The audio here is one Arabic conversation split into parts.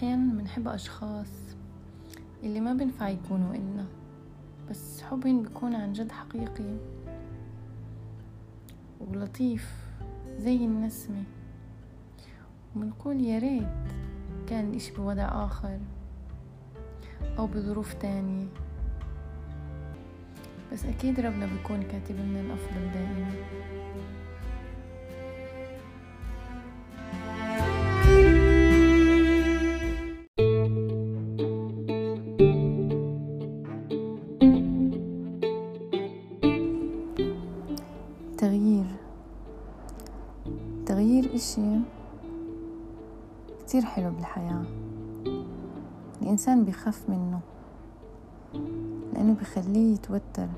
أحيانا بنحب أشخاص اللي ما بنفع يكونوا إلنا بس حبهم بيكون عن جد حقيقي ولطيف زي النسمة. وبنقول يا ريت كان الإشي بوضع آخر أو بظروف تانية. بس أكيد ربنا بيكون كاتب لنا الأفضل دائما. تغيير. تغيير إشي كتير حلو بالحياة. الإنسان بيخاف منه لأنه بخليه يتوتر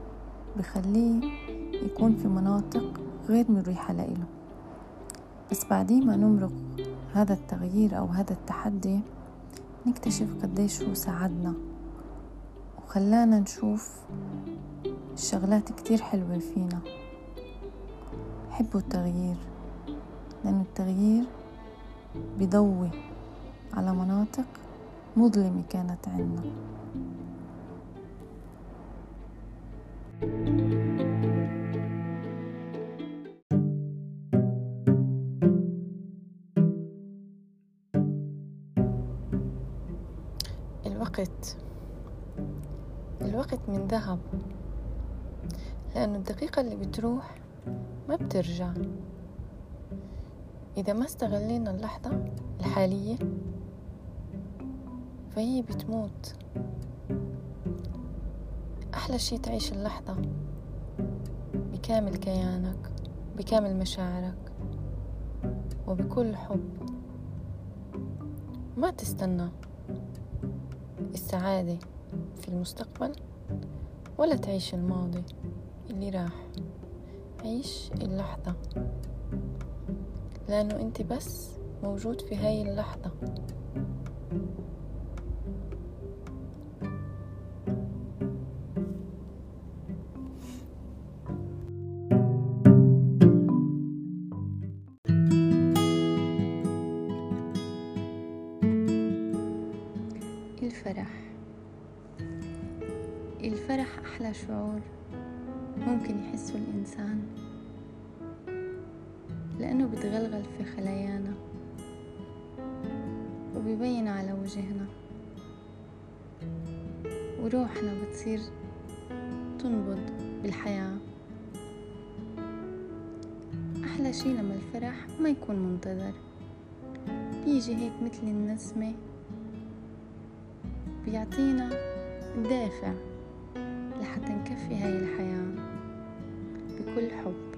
بخليه يكون في مناطق غير مريحة لإله. بس بعدين ما نمرق هذا التغيير أو هذا التحدي نكتشف قديش هو ساعدنا. وخلانا نشوف الشغلات كتير حلوة فينا. حبوا التغيير لأن التغيير بيضوي على مناطق مظلمة كانت عنا. الوقت الوقت من ذهب لأنه الدقيقة اللي بتروح ما بترجع. إذا ما استغلينا اللحظة الحالية فهي بتموت. أحلى شي تعيش اللحظة بكامل كيانك بكامل مشاعرك وبكل حب. ما تستنى السعادة في المستقبل ولا تعيش الماضي اللي راح. عيش اللحظة. لأنه أنت بس موجود في هاي اللحظة. الفرح. الفرح أحلى شعور. ممكن يحسه الإنسان لأنه بتغلغل في خلايانا وبيبين على وجهنا. وروحنا بتصير تنبض بالحياة. أحلى شي لما الفرح ما يكون منتظر. بيجي هيك مثل النسمة بيعطينا دافع لحتى نكفي هاي الحياة بكل حب.